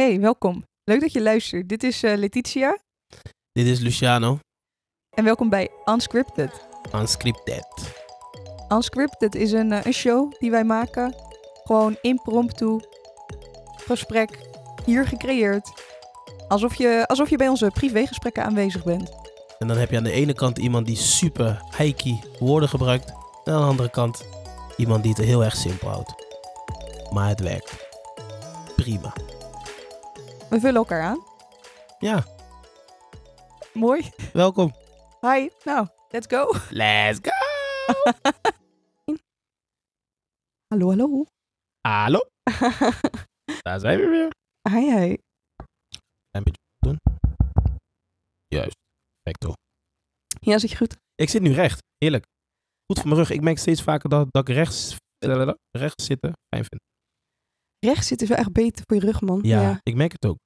Hey, welkom. Leuk dat je luistert. Dit is eh, Letitia Dit is Luciano, en welkom bij Unscripted. Unscripted. Unscripted is een, eh, een show die wij maken. Gewoon impromptu. Gesprek. Hier gecreëerd. Alsof je, alsof je bij onze privégesprekken aanwezig bent. En dan heb je aan de ene kant iemand die super hikey woorden gebruikt. En aan de andere kant iemand die het heel erg simpel houdt. Maar het werkt. Prima. We vullen elkaar aan. Ja, Mooi. welkom. Hi. Nou, let's go. Let's go! Hallo, hallo. Hallo, daar zijn we weer. Hi, hi. Een beetje doen. Juist, perfecto. Ja, zit je goed? Ik zit nu recht, heerlijk. Goed voor mijn rug. Ik merk steeds vaker dat, dat ik rechts, rechts zitten fijn vind. Rechts zitten is wel echt beter voor je rug, man. Ja, ik merk het ook.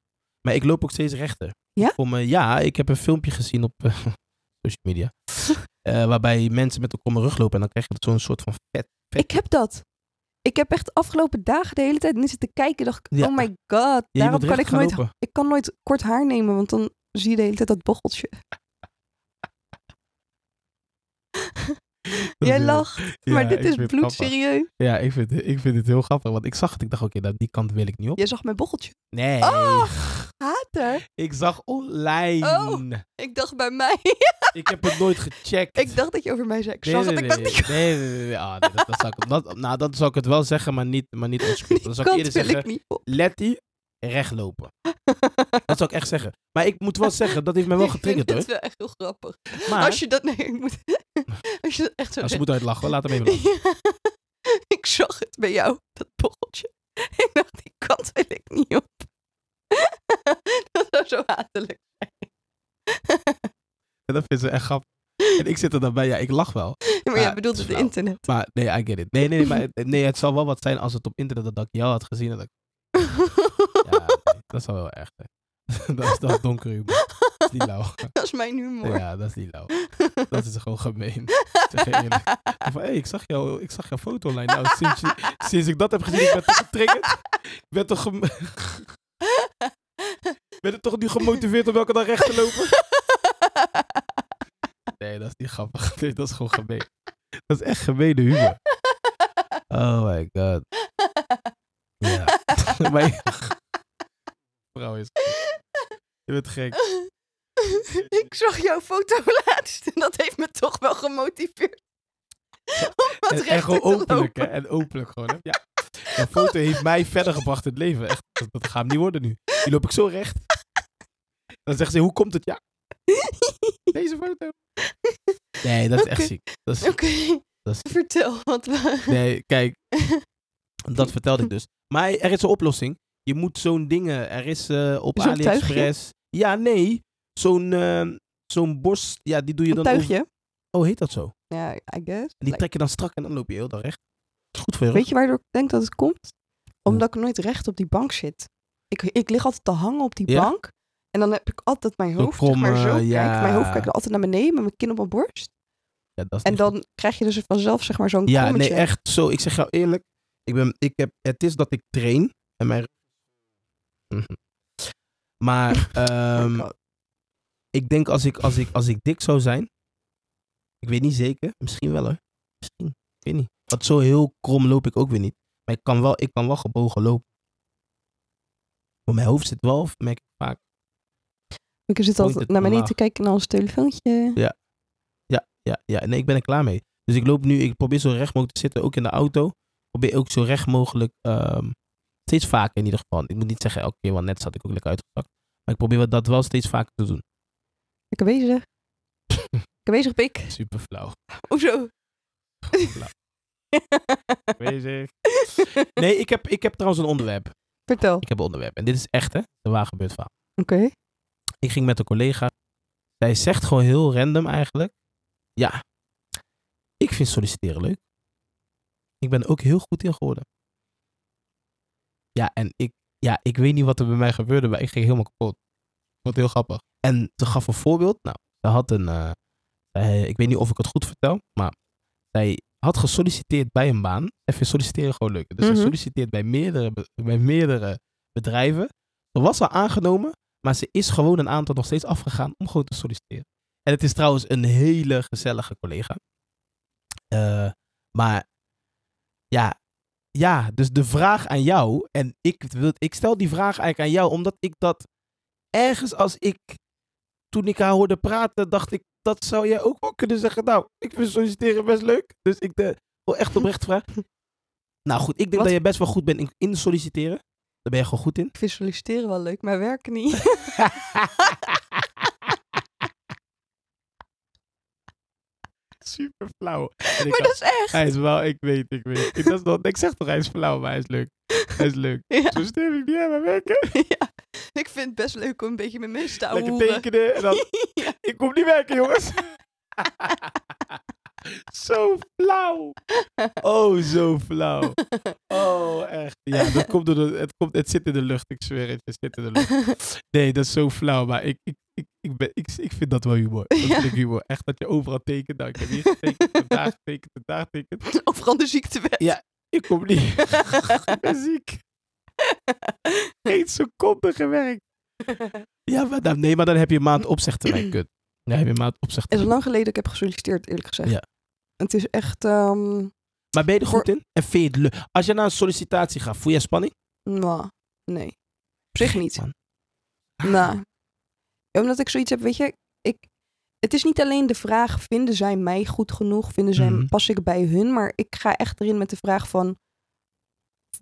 Maar ik loop ook steeds rechter. Ja? Voor me, ja, ik heb een filmpje gezien op eh, social media. eh, waarbij mensen met een kromme rug lopen en dan krijg je zo'n soort van vet. vet. Ik heb dat. Ik heb echt de afgelopen dagen de hele tijd niet zitten kijken. Dacht ik, Ja. oh my god. je Daarom kan ik nooit, lopen. ik kan nooit kort haar nemen, want dan zie je de hele tijd dat bochteltje. Dat Jij is, eh, lacht, ja, maar dit is bloedserieus. Ja, ik vind, ik vind het heel grappig. Want ik zag het, ik dacht, oké, nou, die kant wil ik niet op. Je zag mijn bochteltje. Nee, Oh. Hater. ik zag online. Oh. Ik dacht bij mij. Ik heb het nooit gecheckt. ik dacht dat je over mij zei. Ik Nee, zag nee, het, ik nee, dacht niet. nee, nee, nee, nee. Ah, dat, dat zou ik, dat, nou, dat zou ik het wel zeggen, maar niet, maar niet unscripted. Dan zou ik eerder zeggen, niet. Letty, rechtlopen. Dat zou ik echt zeggen. Maar ik moet wel zeggen, dat heeft mij wel getriggerd vind hoor. het wel echt heel grappig. Maar Als je dat... Nee, ik moet... Als je echt zo zegt. moet uitlachen, hoor, laat hem even lachen. ik zag het bij jou, dat bochteltje. Ik dacht, die kant wil ik niet op. dat zou zo hatelijk zijn. Dat vindt ze echt grappig. En ik zit er dan bij, ja, ik lach wel. maar jij bedoelt het is internet. Maar nee, I get it. Nee, nee, nee, maar het- nee, het zal wel wat zijn als het op internet dat ik jou had gezien. En dat ik, ja, nee, dat is wel echt. hè. dat, is, dat donker humor. Dat is niet lauw. dat is mijn humor. Ja, dat is niet lauw. Dat is gewoon gemeen. Van, hey, ik, zag jou, ik zag jouw foto online. Nou, sinds, je- sinds ik dat heb gezien, ik ben toch getriggerd. Ik ben toch, gem- ben toch nu gemotiveerd om elke dag recht te lopen? Nee, dat is niet grappig. Nee, dat is gewoon gemeen. Dat is echt gemene humor. Oh my god. Ja. vrouw is. Je bent gek. Zag jouw foto laatst en dat heeft me toch wel gemotiveerd. Om wat En, en gewoon te openlijk, hè? En openlijk gewoon, hè? Ja. De foto heeft mij verder gebracht in het leven. Echt, dat, dat gaat hem niet worden nu. Die loop ik zo recht. Dan zegt ze, hoe komt het? Ja, deze foto. Nee, dat is echt ziek. Oké, is- vertel. Wat we... Nee, kijk. Dat vertelde ik dus. Maar er is een oplossing. Je moet zo'n dingen... Er is eh, op AliExpress... Ja, nee. Zo'n eh, zo'n borst... Ja, die doe je Een dan over... tuigje. Oh, heet dat zo? Ja, I guess. En die trek je dan strak en dan loop je heel dan recht. Goed voor je. Weet je waardoor ik denk dat het komt? Omdat ik nooit recht op die bank zit. Ik, ik lig altijd te hangen op die Ja? bank. En dan heb ik altijd mijn hoofd, zeg maar, zo ja. Mijn hoofd kijkt altijd naar beneden met mijn kin op mijn borst. Ja, dat is En goed. dan krijg je dus vanzelf, zeg maar, zo'n Ja, krommetje. nee, echt zo. Ik zeg jou eerlijk. Ik ben, ik heb, het is dat ik train. En mijn... Mhm. Maar Oh. Ik denk als ik, als, ik, als ik dik zou zijn. Ik weet niet zeker. Misschien wel hoor. Misschien. Ik weet niet. Want zo heel krom loop ik ook weer niet. Maar ik kan wel, ik kan wel gebogen lopen. Maar mijn hoofd zit wel, merk ik vaak. Ik zit altijd naar beneden te kijken naar ons telefoontje. Ja, ja, ja. Nee, ik ben er klaar mee. Dus ik loop nu, ik probeer zo recht mogelijk te zitten, ook in de auto. Probeer ook zo recht mogelijk, ehm, steeds vaker in ieder geval. Ik moet niet zeggen elke keer, want net zat ik ook lekker uitgezakt. Maar ik probeer dat wel steeds vaker te doen. Lekker bezig. Lekker bezig, pik. Super flauw. Hoezo? Bezig. Nee, ik heb, ik heb trouwens een onderwerp. Vertel. Ik heb een onderwerp. En dit is echt, hè? Een waar gebeurd verhaal. Oké. Ik ging met een collega. Zij zegt gewoon heel random eigenlijk. Ja, ik vind solliciteren leuk. Ik ben er ook heel goed in geworden. Ja, en ik, ja, ik weet niet wat er bij mij gebeurde, maar ik ging helemaal kapot. Wat heel grappig. En ze gaf een voorbeeld. Nou, ze had een. eh, zij- ik weet niet of ik het goed vertel, maar zij had gesolliciteerd bij een baan. Even solliciteren gewoon leuk. Dus Mhm. zij solliciteert bij meerdere, bij meerdere bedrijven. Ze was al aangenomen, maar ze is gewoon een aantal nog steeds afgegaan om gewoon te solliciteren. En het is trouwens een hele gezellige collega. Eh, maar ja, ja, dus de vraag aan jou, en ik, wil, ik stel die vraag eigenlijk aan jou, omdat ik dat ergens als ik, toen ik haar hoorde praten, dacht ik, dat zou jij ook wel kunnen zeggen. Nou, ik vind solliciteren best leuk. Dus ik de, wil echt oprecht vragen. Nou goed, ik denk Wat? dat je best wel goed bent in, in solliciteren. Daar ben je gewoon goed in. Ik vind solliciteren wel leuk, maar werken niet. Super flauw. Maar dat is echt. Hij is wel, ik weet, ik weet. Ik, dat is ik zeg toch, hij is flauw, maar hij is leuk. Hij is leuk. Ja. Zo stem ik niet aan mijn werken. ja. Ik vind het best leuk om een beetje met mensen te Lekker ouwehoeren. tekenen en dan... Ja. Ik kom niet werken, jongens. zo flauw. Oh, zo flauw. Oh, echt. Ja, dat komt door de, het, komt, het zit in de lucht. Ik zweer het, het zit in de lucht. Nee, dat is zo flauw, maar ik, ik, ik, ik, ben, ik, ik vind dat wel humor. Dat Ja. vind ik humor. Echt dat je overal tekent. Nou, ik heb hier getekend, en daar getekend, en daar getekend. Overal de ziektewet. Ja. Ik kom niet. ik ben ziek. Geen seconde gewerkt. Ja, maar dan, nee, maar dan heb je een maand opzegtermijn. Kut. Dan heb je een maand Het is opzegtermijn. lang geleden dat ik heb gesolliciteerd, eerlijk gezegd. Ja. Het is echt, ehm Maar ben je er goed Voor- in? En vind je het leuk? Als je naar een sollicitatie gaat, voel je spanning? nou, nee. Op zich niet. Man. Nou, omdat ik zoiets heb, weet je, ik, het is niet alleen de vraag, vinden zij mij goed genoeg? Vinden zij, Mhm. pas ik bij hun? Maar ik ga echt erin met de vraag van,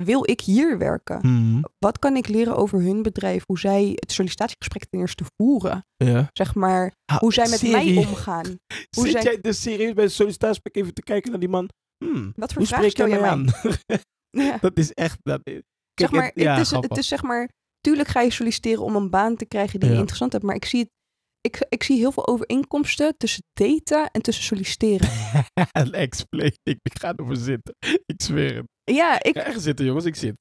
wil ik hier werken? Hmm. Wat kan ik leren over hun bedrijf? Hoe zij het sollicitatiegesprek ten eerste voeren? Ja. Zeg maar, Ha, hoe zij met mij omgaan. Hoe Zit zij- jij dus serieus bij een sollicitatiegesprek even te kijken naar die man? Hmm, Wat voor hoe vragen spreek jij je mij aan? Ja. dat is echt... Dat is, Zeg maar, het- ja, het, is, het is zeg maar, tuurlijk ga je solliciteren om een baan te krijgen die je interessant hebt, maar ik zie het, ik, ik zie heel veel overeenkomsten tussen daten en tussen solliciteren. Explain. Ik, ik ga ervoor zitten. Ik zweer het. ja, Ik ik, ga echt zitten, jongens. Ik zit.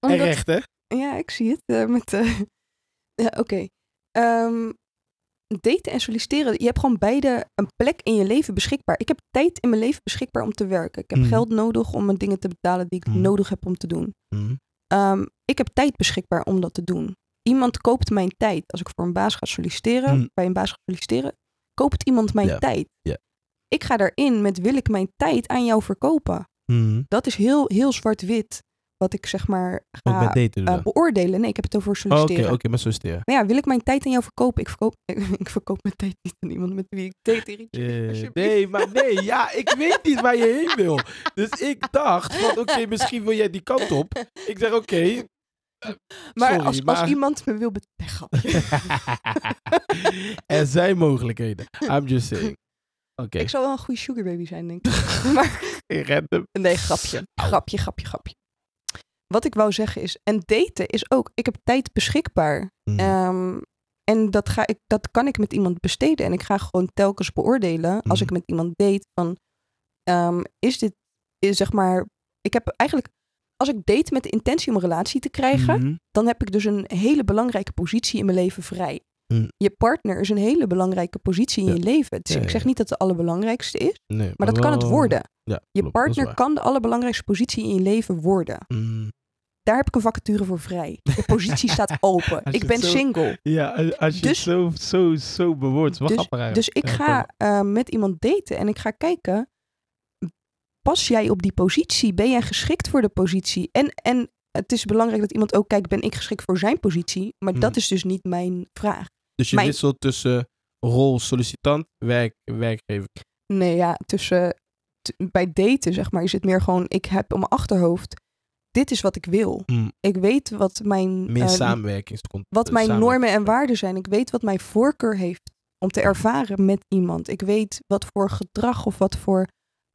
En omdat, recht, hè? ja, ik zie het eh, met, eh, ja, oké. Ehm, daten en solliciteren, je hebt gewoon beide een plek in je leven beschikbaar. Ik heb tijd in mijn leven beschikbaar om te werken. Ik heb Mhm. geld nodig om mijn dingen te betalen die ik Mhm. nodig heb om te doen. Hmm. Ehm, ik heb tijd beschikbaar om dat te doen. Iemand koopt mijn tijd. Als ik voor een baas ga solliciteren, Hmm. bij een baas ga solliciteren, koopt iemand mijn tijd. Ik ga daarin met wil ik mijn tijd aan jou verkopen. Hmm. Dat is heel, heel zwart-wit wat ik zeg maar ga eh, beoordelen. Nee, ik heb het over Oh, Oké, solliciteren. oké, met solliciteren. Maar ja, wil ik mijn tijd aan jou verkopen? Ik verkoop, ik verkoop mijn tijd niet aan iemand met wie ik date. Eritje. Eh, nee, maar nee, ja, ik weet niet waar je heen wil. Dus ik dacht oké, misschien wil jij die kant op. Ik zeg, oké. Maar, sorry, als, maar- als iemand me wil betalen. er zijn mogelijkheden. I'm just saying. Oké, Ik zou wel een goede sugar baby zijn, denk ik. maar random. Nee, grapje. Grapje, grapje, grapje. Wat ik wou zeggen is, en daten is ook, ik heb tijd beschikbaar. Hmm. Ehm, en dat, ga ik, dat kan ik met iemand besteden. En ik ga gewoon telkens beoordelen, als Mhm. ik met iemand date, van, ehm, is dit, is zeg maar, ik heb eigenlijk, als ik date met de intentie om een relatie te krijgen, Mhm. dan heb ik dus een hele belangrijke positie in mijn leven vrij. Mm. Je partner is een hele belangrijke positie in Ja. je leven. Ja, ik zeg niet dat het de allerbelangrijkste is, Nee, maar dat kan het wel- worden. Ja, Je klopt, partner kan de allerbelangrijkste positie in je leven worden. Mm. Daar heb ik een vacature voor vrij. De positie staat open. Ik ben zo- single. Ja, als je Dus- het zo, zo, zo bewoordt. wel Dus, dus ik ga eh, met iemand daten en ik ga kijken. Pas jij op die positie? Ben jij geschikt voor de positie? En, en het is belangrijk dat iemand ook kijkt, ben ik geschikt voor zijn positie? Maar Hmm. dat is dus niet mijn vraag. Dus je mijn- wisselt tussen rol sollicitant, werk, werkgever. Nee, ja, tussen bij daten zeg maar, is het meer gewoon, ik heb op mijn achterhoofd, dit is wat ik wil. Mm. Ik weet wat mijn, Meer samenwerkingscont. wat eh, mijn normen en waarden zijn. Ik weet wat mijn voorkeur heeft om te ervaren met iemand. Ik weet wat voor gedrag of wat voor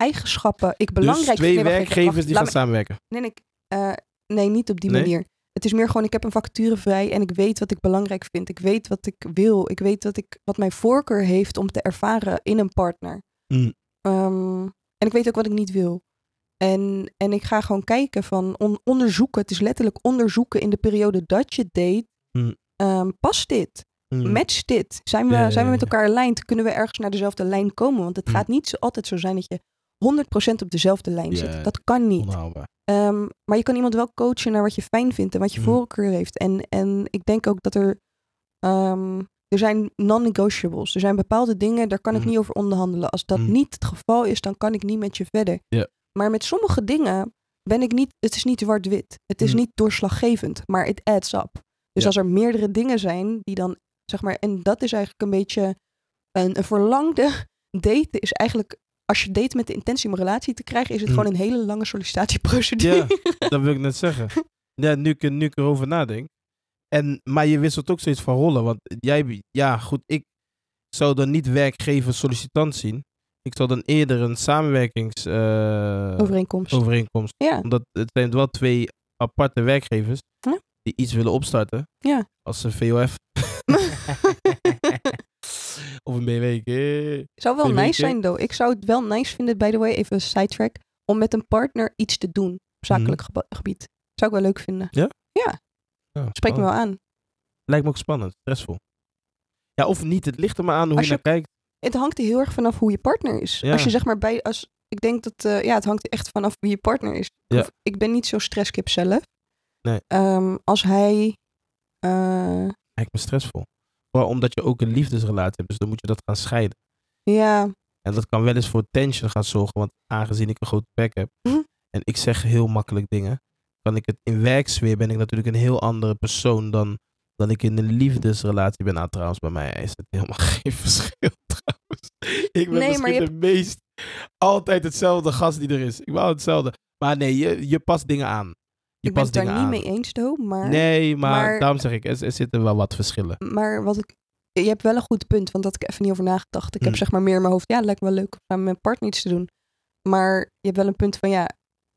eigenschappen ik belangrijk dus twee vind. Nee, wacht even, werkgevers wacht. die gaan samenwerken. me- Nee, eh, nee, niet op die Nee? manier. Het is meer gewoon, ik heb een vacature vrij en ik weet wat ik belangrijk vind. Ik weet wat ik wil. Ik weet wat, ik, wat mijn voorkeur heeft om te ervaren in een partner. Mm. Ehm, en ik weet ook wat ik niet wil. En, en ik ga gewoon kijken van on- onderzoeken. Het is letterlijk onderzoeken in de periode dat je date. Mm. Ehm, past dit? Mm. Matcht dit? Zijn we, Ja, ja, zijn we met elkaar aligned? Kunnen we ergens naar dezelfde lijn komen? Want het Mm. gaat niet zo, altijd zo zijn dat je 100% op dezelfde lijn zitten. Dat kan niet. Ehm, maar je kan iemand wel coachen naar wat je fijn vindt en wat je Mhm. voorkeur heeft. En, en ik denk ook dat er. ehm, er zijn non-negotiables. Er zijn bepaalde dingen, daar kan ik Mhm. niet over onderhandelen. Als dat Mhm. niet het geval is, dan kan ik niet met je verder. Maar met sommige dingen ben ik niet. Het is niet zwart-wit. Het is Mhm. niet doorslaggevend, maar het adds up. Dus als er meerdere dingen zijn die dan, zeg maar, en dat is eigenlijk een beetje een, een verlangde daten is eigenlijk, als je date met de intentie om een relatie te krijgen, is het Mhm. gewoon een hele lange sollicitatieprocedure. Ja, dat wil ik net zeggen. Ja, nu, ik- nu ik erover nadenk. En, maar je wisselt ook steeds van rollen. Want jij, ja goed, ik zou dan niet werkgever sollicitant zien. Ik zou dan eerder een samenwerkings eh, Overeenkomst. overeenkomst. Ja, Omdat het zijn wel twee aparte werkgevers die iets willen opstarten. Ja. Als een VOF. of een BW. eh. zou wel nice zijn, though. Ik zou het wel nice vinden, by the way, even een sidetrack, om met een partner iets te doen op zakelijk geba- gebied. Zou ik wel leuk vinden. Ja? Ja, Ja, spreek me wel aan. Lijkt me ook spannend, stressvol. Ja, of niet. Het ligt er maar aan hoe je je- naar kijkt. Het hangt er heel erg vanaf hoe je partner is. Ja. Als je zeg maar bij, als, ik denk dat, eh, ja, het hangt echt vanaf wie je partner is. Ja. Of- ik ben niet zo stresskip zelf. Nee. Ehm, als hij, eh, Lijkt me stressvol. Vooral omdat je ook een liefdesrelatie hebt. Dus dan moet je dat gaan scheiden. ja, En dat kan wel eens voor tension gaan zorgen. Want aangezien ik een grote bek heb. Mhm. En ik zeg heel makkelijk dingen. Kan ik het in werksfeer ben ik natuurlijk een heel andere persoon dan, dan ik in een liefdesrelatie ben. Nou trouwens, bij mij is het helemaal geen verschil trouwens. Ik ben Nee, misschien maar de meest altijd hetzelfde gast die er is. Ik wou hetzelfde. Maar nee, je, je past dingen aan. Je ik ben het daar niet aan. mee eens, though, maar... Nee, maar, maar- daarom zeg ik, er, er zitten wel wat verschillen. Maar wat ik. Je hebt wel een goed punt, want dat ik even niet over nagedacht. Ik heb Mm. zeg maar meer in mijn hoofd. Ja, het lijkt me wel leuk om met mijn partner iets te doen. Maar je hebt wel een punt van ja,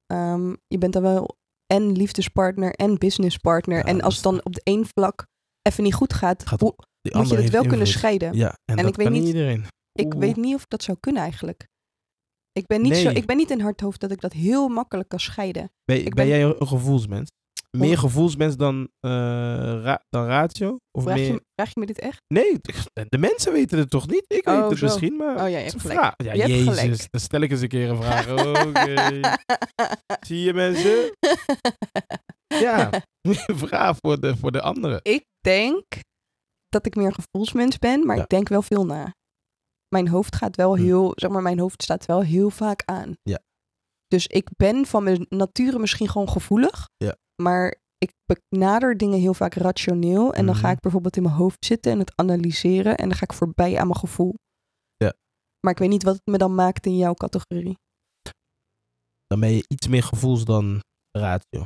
ehm, je bent dan wel en liefdespartner en businesspartner. Ja, en als het dan op de één vlak even niet goed gaat, Gaat moet je het wel kunnen scheiden. Ja, en, ik weet niet iedereen. Ik Oeh. weet niet of ik dat zou kunnen eigenlijk. Ik ben niet, zo, ik ben niet in hard hoofd dat ik dat heel makkelijk kan scheiden. Ben, ik ben ben- jij een gevoelsmens? Meer gevoelsmens dan, ra- dan ratio? Of Vraag, meer... je, vraag je me dit echt? Nee, de mensen weten het toch niet? Ik weet Oh, het zo. misschien, maar... Oh ja, het hebt gelijk. vraag. Ja, Je hebt jezus, gelijk. dan stel ik eens een keer een vraag. Oké. Zie je mensen? Ja, vraag voor de, voor de anderen. Ik denk dat ik meer een gevoelsmens ben, maar Ja. ik denk wel veel na. Mijn hoofd gaat wel Hm. heel, zeg maar, mijn hoofd staat wel heel vaak aan. Ja. Dus ik ben van mijn nature misschien gewoon gevoelig, Ja. maar ik benader dingen heel vaak rationeel. En dan ga Mhm. ik bijvoorbeeld in mijn hoofd zitten en het analyseren en dan ga ik voorbij aan mijn gevoel. Ja. Maar ik weet niet wat het me dan maakt in jouw categorie. Dan ben je iets meer gevoels dan ratio.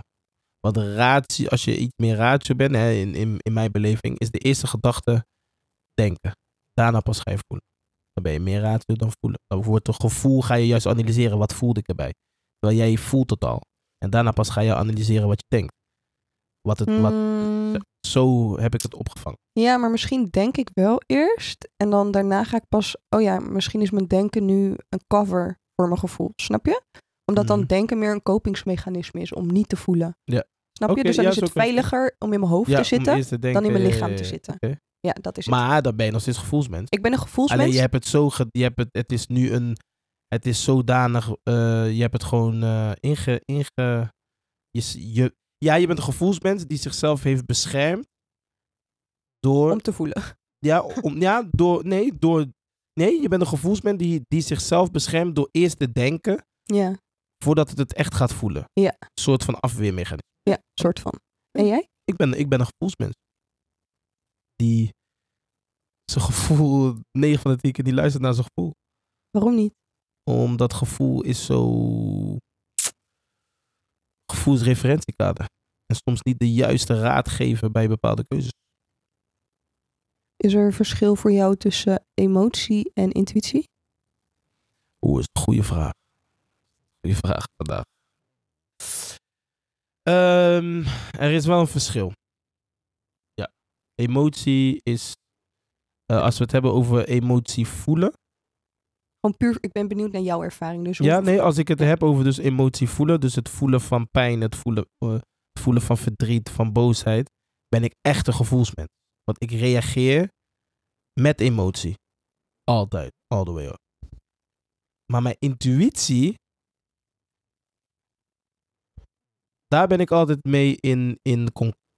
Want ratio, als je iets meer ratio bent, hè, in, in, in mijn beleving, is de eerste gedachte denken. Daarna pas ga je voelen. Dan ben je meer ratio dan voelen. Dan wordt het gevoel, ga je juist analyseren, wat voelde ik erbij? Terwijl jij voelt het al. En daarna pas ga je analyseren wat je denkt. Wat het, wat, Mm, zo heb ik het opgevangen. Ja, maar misschien denk ik wel eerst. En dan daarna ga ik pas. Oh ja, misschien is mijn denken nu een cover voor mijn gevoel. Snap je? Omdat dan Mhm. denken meer een kopingsmechanisme is om niet te voelen. Ja. Snap je? Dus dan ja, is het veiliger om in mijn hoofd Ja, te zitten te dan in mijn lichaam te ja, zitten. oké. Ja, dat is het. Maar dan ben je nog steeds gevoelsmens. ik ben een gevoelsmens. Alleen je hebt het zo, ge- je hebt het, het is nu een, het is zodanig, eh, je hebt het gewoon eh, inge, inge, je, je, ja, je bent een gevoelsmens die zichzelf heeft beschermd door, Om te voelen. ja, om, ja, door, nee, door, nee, je bent een gevoelsmens die, die zichzelf beschermt door eerst te denken Ja, voordat het het echt gaat voelen. Ja. Een soort van afweermechanisme. ja, soort van. En jij? Ik ben, ik ben een gevoelsmens. Die zijn gevoel, 9 van de 10 keer, die luistert naar zijn gevoel. Waarom niet? Omdat gevoel is zo. Gevoel is referentiekader. En soms niet de juiste raad geven bij bepaalde keuzes. Is er een verschil voor jou tussen emotie en intuïtie? Oeh, is een goede vraag. Goede vraag vandaag. Ehm, er is wel een verschil. Emotie is. eh, als we het hebben over emotie voelen. Gewoon puur, ik ben benieuwd naar jouw ervaring. Dus Ja, nee, als ik het heb over dus emotie voelen, dus het voelen van pijn, het voelen, eh, het voelen van verdriet, van boosheid, ben ik echt een gevoelsmens. Want ik reageer met emotie. Altijd, all the way up. Maar mijn intuïtie, daar ben ik altijd mee in, in,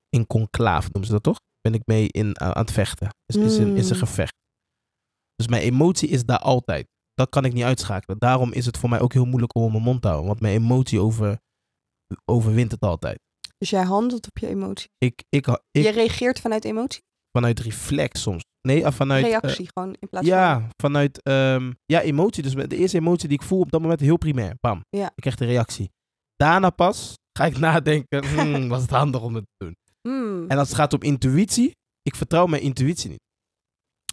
in conclave, noemen ze dat toch? Ben ik mee in, aan het vechten. Is, is, een, is een Mm. gevecht. Dus mijn emotie is daar altijd. Dat kan ik niet uitschakelen. Daarom is het voor mij ook heel moeilijk om mijn mond te houden. Want mijn emotie over, overwint het altijd. Dus jij handelt op je emotie. Ik, ik, ik je reageert vanuit emotie? vanuit reflex soms. Nee, ah, vanuit... eh, Reactie gewoon in plaats van... ja, vanuit ehm, ja, emotie. Dus de eerste emotie die ik voel op dat moment heel primair. Bam. Ja. Ik krijg de reactie. Daarna pas ga ik nadenken. Hmm, was het handig om het te doen? Hmm, En als het gaat om intuïtie, ik vertrouw mijn intuïtie niet.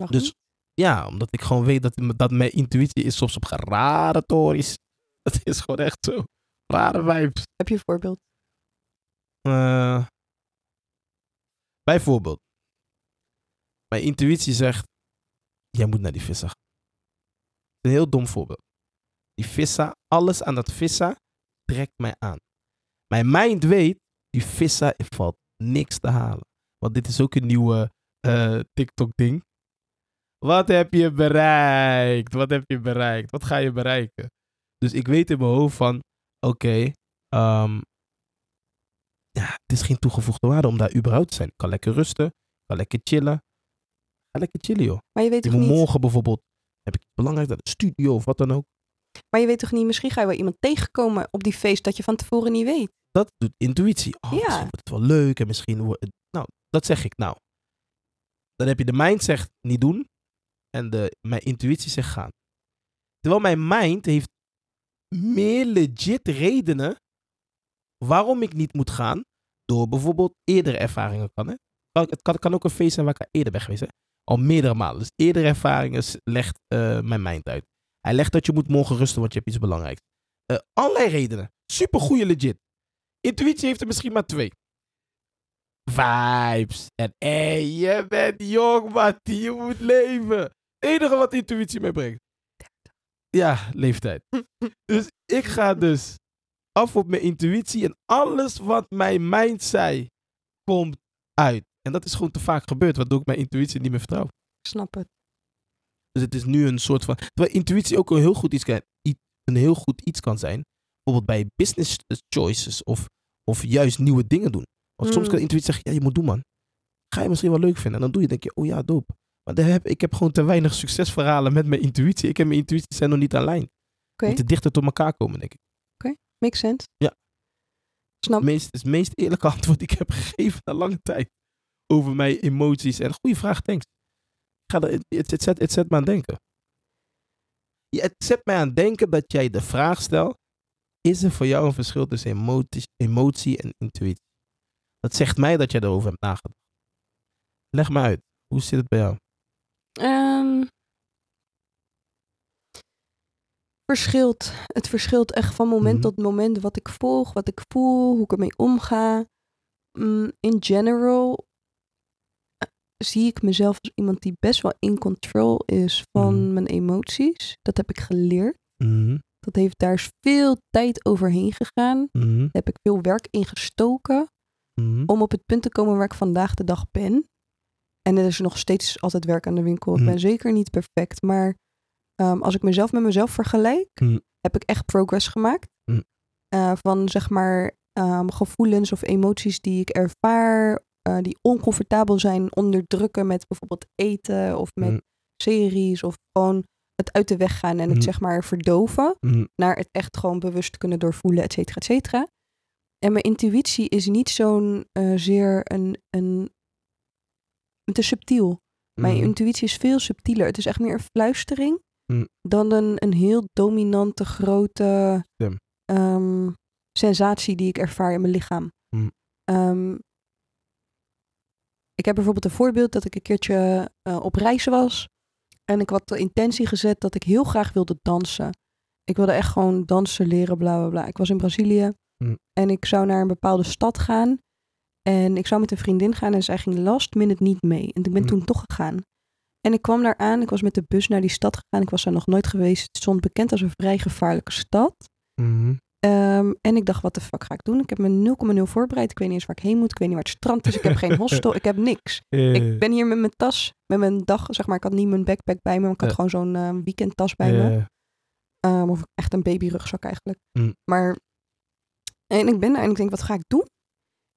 Dus niet? ja, omdat ik gewoon weet dat, dat mijn intuïtie is soms op rare tories. Het is gewoon echt zo. Rare vibes. Heb je een voorbeeld? Eh, bijvoorbeeld, mijn intuïtie zegt: jij moet naar die vissa gaan. Een heel dom voorbeeld. Die vissa, alles aan dat vissa trekt mij aan. Mijn mind weet, die vissa valt niks te halen. Want dit is ook een nieuwe eh, TikTok-ding. Wat heb je bereikt? Wat heb je bereikt? Wat ga je bereiken? Dus ik weet in mijn hoofd van, oké, ehm, ja, het is geen toegevoegde waarde om daar überhaupt te zijn. Ik kan lekker rusten, ik kan lekker chillen. Ga lekker chillen, joh. Maar je weet Ik toch niet... morgen bijvoorbeeld, heb ik iets belangrijks, naar de studio of wat dan ook. Maar je weet toch niet... Misschien ga je wel iemand tegenkomen op die feest dat je van tevoren niet weet. Dat doet intuïtie. Oh, Ja. misschien wordt het wel leuk en misschien wordt het... Nou, dat zeg ik nou. Dan heb je de mind zegt niet doen en de, mijn intuïtie zegt gaan. Terwijl mijn mind heeft meer legit redenen waarom ik niet moet gaan. Door bijvoorbeeld eerdere ervaringen kan. Hè? Kan- Het kan, kan ook een feest zijn waar ik al eerder ben geweest. Hè? Al meerdere malen. Dus eerdere ervaringen legt eh, mijn mind uit. Hij legt dat je moet morgen rusten, want je hebt iets belangrijks. Eh allerlei redenen. Super goede legit. Intuïtie heeft er misschien maar twee. Vibes. En hé, je bent jong, Mattie. Je moet leven. Het enige wat intuïtie mij brengt. Ja, leeftijd. dus ik ga dus af op mijn intuïtie. En alles wat mijn mind zei, komt uit. En dat is gewoon te vaak gebeurd, waardoor ik mijn intuïtie niet meer vertrouw. Ik snap het. Dus het is nu een soort van. Terwijl intuïtie ook een heel goed iets kan, een heel goed iets kan zijn. Bijvoorbeeld bij business choices of, of juist nieuwe dingen doen. Want soms Mm. kan intuïtie zeggen: ja, je moet doen, man. Ga je misschien wel leuk vinden. En dan doe je, denk je: oh ja, dope. Maar heb, ik heb gewoon te weinig succesverhalen met mijn intuïtie. Ik en mijn intuïtie zijn nog niet aan lijn. Oké. Moeten dichter tot elkaar komen, denk ik. Makes sense. Ja. Snap. Het meest, het meest eerlijke antwoord die ik heb gegeven na lange tijd. Over mijn emoties. En goede vraag, thanks. Ga er, het, het, zet, het zet me aan denken. Ja, het zet mij aan denken dat jij de vraag stelt. Is er voor jou een verschil tussen emoties, emotie en intuïtie? Dat zegt mij dat jij erover hebt nagedacht. Leg me uit. Hoe zit het bij jou? Ehm, verschilt. Het verschilt echt van moment Mhm. tot moment wat ik volg, wat ik voel, hoe ik ermee omga. Mm, in general eh, zie ik mezelf als iemand die best wel in control is van Mhm. mijn emoties. Dat heb ik geleerd. Mhm, Dat heeft, daar is veel tijd overheen gegaan. mhm, Daar heb ik veel werk in gestoken mhm, om op het punt te komen waar ik vandaag de dag ben. En er is nog steeds altijd werk aan de winkel. Ik Mm. ben zeker niet perfect. Maar ehm, als ik mezelf met mezelf vergelijk, heb ik echt progress gemaakt. Eh, van zeg maar ehm, gevoelens of emoties die ik ervaar, eh, die oncomfortabel zijn, onderdrukken met bijvoorbeeld eten of met series of gewoon het uit de weg gaan en het Mm. zeg maar verdoven mhm, naar het echt gewoon bewust kunnen doorvoelen, et cetera, et cetera. En mijn intuïtie is niet zo'n eh, zeer een, een... Het is subtiel. Mijn mhm. intuïtie is veel subtieler. Het is echt meer een fluistering dan een, een heel dominante, grote ehm, sensatie die ik ervaar in mijn lichaam. Ehm, ik heb bijvoorbeeld een voorbeeld dat ik een keertje eh, op reis was. En ik had de intentie gezet dat ik heel graag wilde dansen. Ik wilde echt gewoon dansen leren, bla bla bla. Ik was in Brazilië Mm. en ik zou naar een bepaalde stad gaan. En ik zou met een vriendin gaan en zij ging last minute niet mee. En ik ben Mm. toen toch gegaan. En ik kwam daar aan, ik was met de bus naar die stad gegaan. Ik was daar nog nooit geweest. Het stond bekend als een vrij gevaarlijke stad. Mhm. Ehm, en ik dacht, wat de fuck ga ik doen? Ik heb me 0,0 voorbereid. Ik weet niet eens waar ik heen moet. Ik weet niet waar het strand is. Ik heb geen hostel. Ik heb niks. Eh, Ik ben hier met mijn tas, met mijn dag, zeg maar. Ik had niet mijn backpack bij me, maar ik had gewoon zo'n eh, weekendtas bij me. eh, Ehm, of echt een babyrugzak eigenlijk. Mm. Maar, en ik ben daar en ik denk, wat ga ik doen?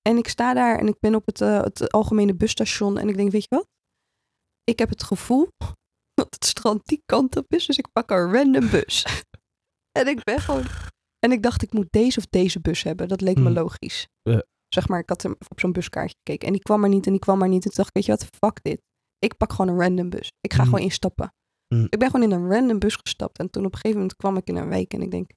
En ik sta daar en ik ben op het, eh, het algemene busstation en ik denk, weet je wat? Ik heb het gevoel dat het strand die kant op is, dus ik pak een random bus. en ik ben gewoon... En ik dacht, ik moet deze of deze bus hebben. Dat leek me Mm. logisch. Zeg maar, ik had hem op zo'n buskaartje gekeken. En die kwam maar niet en die kwam maar niet. En toen dacht ik, weet je wat, fuck dit. Ik pak gewoon een random bus. Ik ga Mm. gewoon instappen. Mm. Ik ben gewoon in een random bus gestapt. En toen op een gegeven moment kwam ik in een wijk. En ik denk,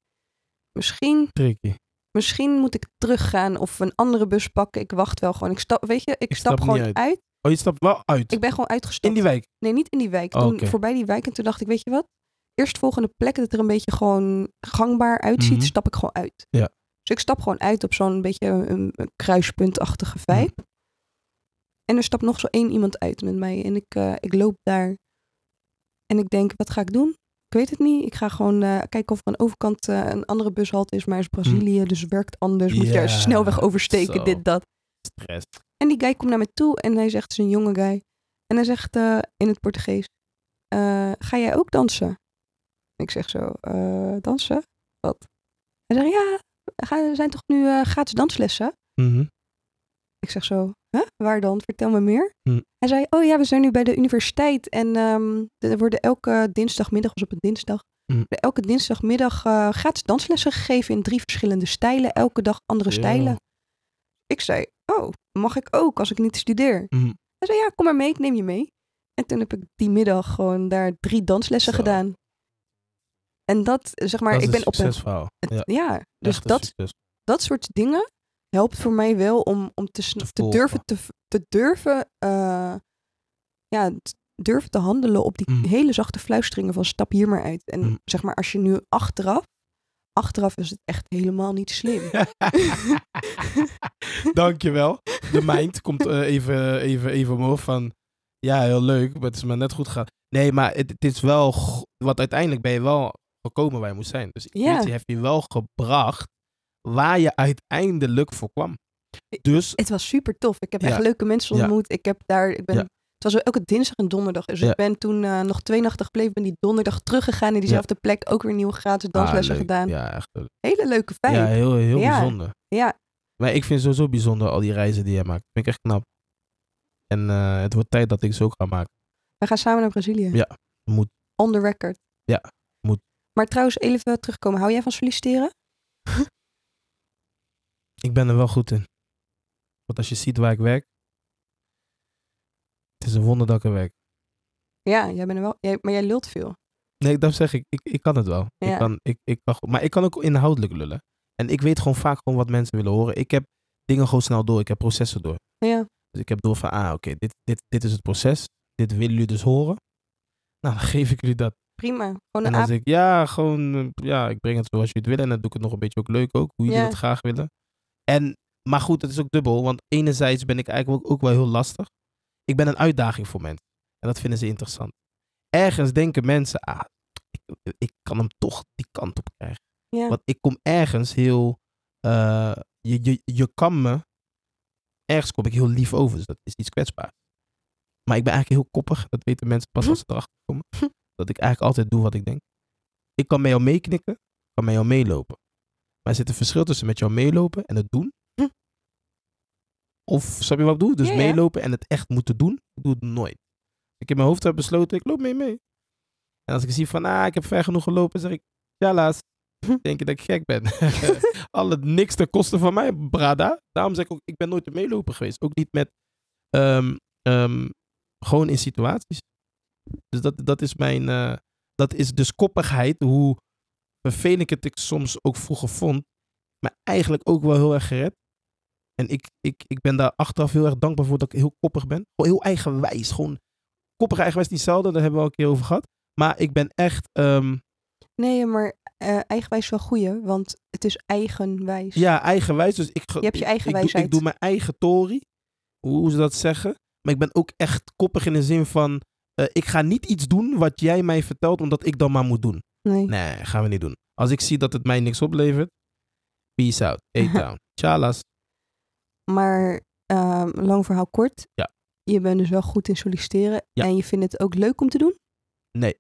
misschien, Tricky. misschien moet ik teruggaan of een andere bus pakken. Ik wacht wel gewoon. Ik stap, weet je, ik, Ik stap, stap gewoon uit. uit. Oh, je stapt wel uit. Ik ben gewoon uitgestapt. In die wijk. Nee, niet in die wijk. Oh, Toen voorbij die wijk. En toen dacht ik, weet je wat? Eerstvolgende plek dat het er een beetje gewoon gangbaar uitziet, Mhm. stap ik gewoon uit. Ja. Dus ik stap gewoon uit op zo'n beetje een, een kruispuntachtige vibe. Mhm. En er stapt nog zo één iemand uit met mij. En ik, eh, ik loop daar. En ik denk, wat ga ik doen? Ik weet het niet. Ik ga gewoon eh, kijken of er aan de overkant eh, een andere bushalte is. Maar is Brazilië, dus werkt anders. Moet je er snelweg oversteken, dit, dat. Stress. En die guy komt naar me toe en hij zegt, het is een jonge guy. En hij zegt in het Portugees, ga jij ook dansen? Ik zeg zo, "Eh, dansen? Wat? Hij zegt, ja, er zijn toch nu gratis danslessen? Mhm. Ik zeg zo, huh? waar dan? Vertel me meer. Hm. Hij zei, oh ja, we zijn nu bij de universiteit en ehm, er worden elke dinsdagmiddag, was op een dinsdag, Hm. elke dinsdagmiddag gratis danslessen gegeven in drie verschillende stijlen, elke dag andere stijlen. Ik zei, oh, mag ik ook als ik niet studeer? Mhm. Hij zei, ja, kom maar mee, ik neem je mee. En toen heb ik die middag gewoon daar drie danslessen Zo. gedaan. En dat, zeg maar, dat ik ben een op een... Ja, Ja, dus dat, succes. dat soort dingen helpt voor mij wel om, om te, Te durven te, te durven, eh, ja, durven te handelen op die Mm. hele zachte fluisteringen van stap hier maar uit. En Mm. zeg maar, als je nu achteraf, achteraf is het echt helemaal niet slim. Dankjewel. De mind komt eh, even, even, even omhoog van... Ja, heel leuk, maar het is maar net goed gegaan. Nee, maar het, het is wel... Want uiteindelijk ben je wel gekomen waar je moest zijn. Dus intuïtie heeft je wel gebracht waar je uiteindelijk voor kwam. Dus Het was super tof. Ik heb Ja. echt leuke mensen Ja. ontmoet. Ik heb daar, ik ben, Ja. het was elke dinsdag en donderdag. Dus ik ben toen eh, nog twee nachten gebleven. Ben die donderdag teruggegaan in diezelfde plek. Ook weer nieuwe gratis danslessen Ah, gedaan. Ja, echt. Hele leuke vibe. Ja, heel, heel bijzonder. Ja. Maar ik vind sowieso bijzonder al die reizen die jij maakt. Vind ik echt knap. En eh, het wordt tijd dat ik ze ook ga maken. We gaan samen naar Brazilië. Ja, moet. On the record. Ja. Maar trouwens, even terugkomen. Hou jij van solliciteren? Ik ben er wel goed in. Want als je ziet waar ik werk. Het is een wonder dat ik er werk. Ja, jij bent er wel. Jij, maar jij lult veel. Nee, dat zeg ik. Ik, ik kan het wel. Ja. Ik kan, ik, ik kan, maar ik kan ook inhoudelijk lullen. En ik weet gewoon vaak gewoon wat mensen willen horen. Ik heb dingen gewoon snel door. Ik heb processen door. Ja. Dus ik heb door van, ah oké, dit, dit, dit is het proces. Dit willen jullie dus horen. Nou, dan geef ik jullie dat. Prima. Gewoon En een ik, ja, gewoon, eh, ja, ik breng het zoals jullie het willen. En dan doe ik het nog een beetje ook leuk ook, hoe jullie Ja. het graag willen. En, maar goed, het is ook dubbel, want enerzijds ben ik eigenlijk ook, ook wel heel lastig. Ik ben een uitdaging voor mensen. En dat vinden ze interessant. Ergens denken mensen, ah, ik, ik kan hem toch die kant op krijgen. Ja. Want ik kom ergens heel, eh, je, je, je kan me, ergens kom ik heel lief over, dus dat is iets kwetsbaar. Maar ik ben eigenlijk heel koppig, dat weten mensen pas als ze erachter komen. Dat ik eigenlijk altijd doe wat ik denk. Ik kan met jou meeknikken, ik kan met jou meelopen. Maar er zit een verschil tussen met jou meelopen en het doen. Hm. Of, snap je wat ik bedoel? Dus Ja, ja. meelopen en het echt moeten doen, ik doe het nooit. Ik in mijn hoofd heb besloten, ik loop mee mee. En als ik zie van, ah, ik heb ver genoeg gelopen, zeg ik, ja, laat. Denk je dat ik gek ben? Al het niks ten koste van mij, brada. Daarom zeg ik ook, ik ben nooit een meeloper geweest. Ook niet met, ehm, ehm, gewoon in situaties. Dus dat, dat is mijn, eh, dat is dus koppigheid, hoe vervelend ik het ik soms ook vroeger vond, maar eigenlijk ook wel heel erg gered. En ik, ik, ik ben daar achteraf heel erg dankbaar voor dat ik heel koppig ben. Gewoon heel eigenwijs. Gewoon koppig eigenwijs niet zelden, daar hebben we al een keer over gehad. Maar ik ben echt, ehm, Nee, maar eh, eigenwijs is wel goeie, want het is eigenwijs. ja, eigenwijs. Dus ik, Je hebt je ik- eigen ik, doe, wijsheid. ik doe mijn eigen tory, hoe ze dat zeggen. Maar ik ben ook echt koppig in de zin van, eh, ik ga niet iets doen wat jij mij vertelt, omdat ik dan maar moet doen. Nee. Nee, gaan we niet doen. Als ik zie dat het mij niks oplevert, peace out, A-town, chalas. Maar ehm, lang verhaal kort. Ja. Je bent dus wel goed in solliciteren. Ja. En je vindt het ook leuk om te doen? Nee,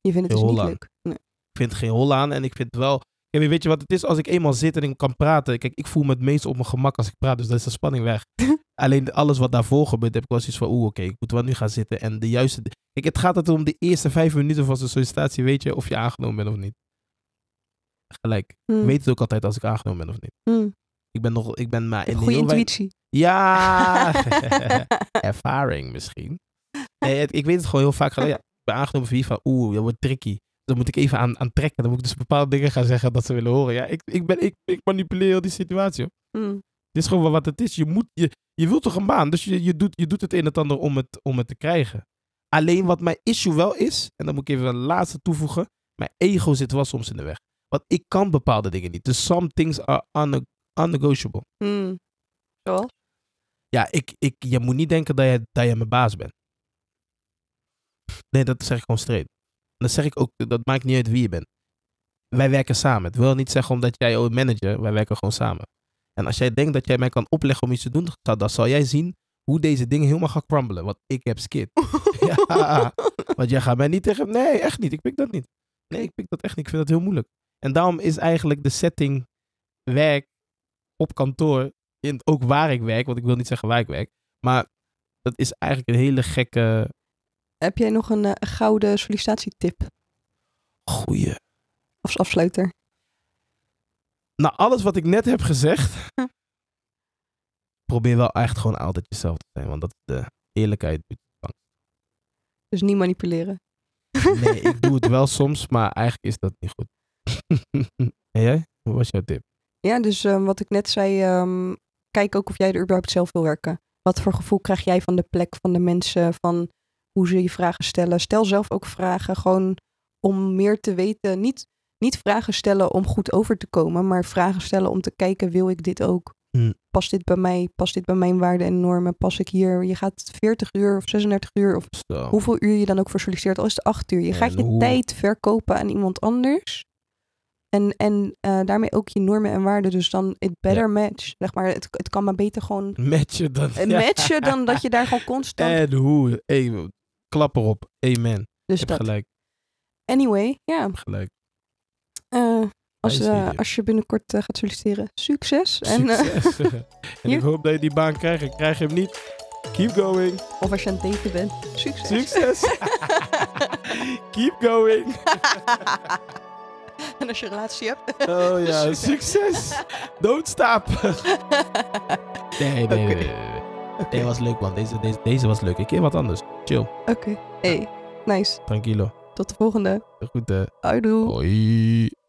Je vindt het dus niet leuk. Nee. Ik vind geen hol aan en ik vind wel... Kijk, weet je wat het is? Als ik eenmaal zit en ik kan praten... Kijk, ik voel me het meest op mijn gemak als ik praat. Dus dan is de spanning weg. Alleen alles wat daarvoor gebeurt, heb ik wel zoiets van... Oeh, oké, ik moet wel nu gaan zitten. En de juiste... Kijk, het gaat het om de eerste vijf minuten van zo'n sollicitatie. Weet je of je aangenomen bent of niet. Gelijk. Ik weet het ook altijd als ik aangenomen ben of niet. Hm. Ik ben nog... Ik ben maar in Goede intuïtie. Ja, ervaring misschien. Nee, het- ik weet het gewoon heel vaak. Ja, ik ben aangenomen voor wie van, oeh, dat wordt tricky. Dan moet ik even aan, aan trekken. Dan moet ik dus bepaalde dingen gaan zeggen dat ze willen horen. Ja, ik, ik, ben, ik, ik manipuleer heel die situatie. hoor. Dit is gewoon wat het is. Je, moet, je, je wilt toch een baan, dus je, je, doet, je doet het een en ander om het, om het te krijgen. Alleen wat mijn issue wel is, en dan moet ik even een laatste toevoegen. Mijn ego zit wel soms in de weg. Want ik kan bepaalde dingen niet. Dus some things are unne- unnegotiable. Hm. Zoals? Ja, ik, ik, je moet niet denken dat je, dat je mijn baas bent. Nee, dat zeg ik gewoon straight. En dat zeg ik ook, dat maakt niet uit wie je bent. Wij werken samen. Het wil niet zeggen omdat jij oh, manager, wij werken gewoon samen. En als jij denkt dat jij mij kan opleggen om iets te doen, dan- zal jij zien hoe deze dingen helemaal gaan crumbelen. Want ik heb skid. ja, want jij gaat mij niet tegen... Nee, echt niet. Ik pik dat niet. Nee, ik pik dat echt niet. Ik vind dat heel moeilijk. En daarom is eigenlijk de setting werk op kantoor, in, ook waar ik werk, want ik wil niet zeggen waar ik werk, maar dat is eigenlijk een hele gekke, Heb jij nog een, eh, gouden sollicitatietip goeie. als afsluiter? Nou, alles wat ik net heb gezegd, Hm. probeer wel echt gewoon altijd jezelf te zijn, want dat is de eerlijkheid. Dus niet manipuleren. Nee, ik doe het wel soms, maar eigenlijk is dat niet goed. en jij? Wat was jouw tip? Ja, dus ehm, wat ik net zei, ehm, kijk ook of jij er überhaupt zelf wil werken. Wat voor gevoel krijg jij van de plek, van de mensen, van hoe ze je vragen stellen. Stel zelf ook vragen, gewoon om meer te weten. Niet, niet vragen stellen om goed over te komen, maar vragen stellen om te kijken, wil ik dit ook? Hm. Past dit bij mij? Past dit bij mijn waarden en normen? Pas ik hier? Je gaat 40 uur of 36 uur of Zo. hoeveel uur je dan ook voor solliciteert. Al is het acht uur. Je En gaat je hoe- tijd verkopen aan iemand anders. En, en eh, daarmee ook je normen en waarden. Dus dan it better Ja. match. Zeg maar, het, het kan maar beter gewoon Matchen dan. een matchen dan dat je daar gewoon constant... En hoe? Hey, klap erop. Amen. dus dat. gelijk. Anyway, ja. Hebt gelijk. Als, eh, als je binnenkort eh, gaat solliciteren, succes. En, eh, en ik hoop dat je die baan krijgt. Ik krijg hem niet. Keep going. of als je aan het daten bent, succes. Succes. Keep going. en als je een relatie hebt. Oh ja, succes. Don't stop. Nee, nee, nee. Nee, was leuk man. Deze, deze, deze was leuk. Een keer wat anders. Chill. Oké, hey, nice. Tranquilo. Tot de volgende. Goed. Houdoe. Hoi.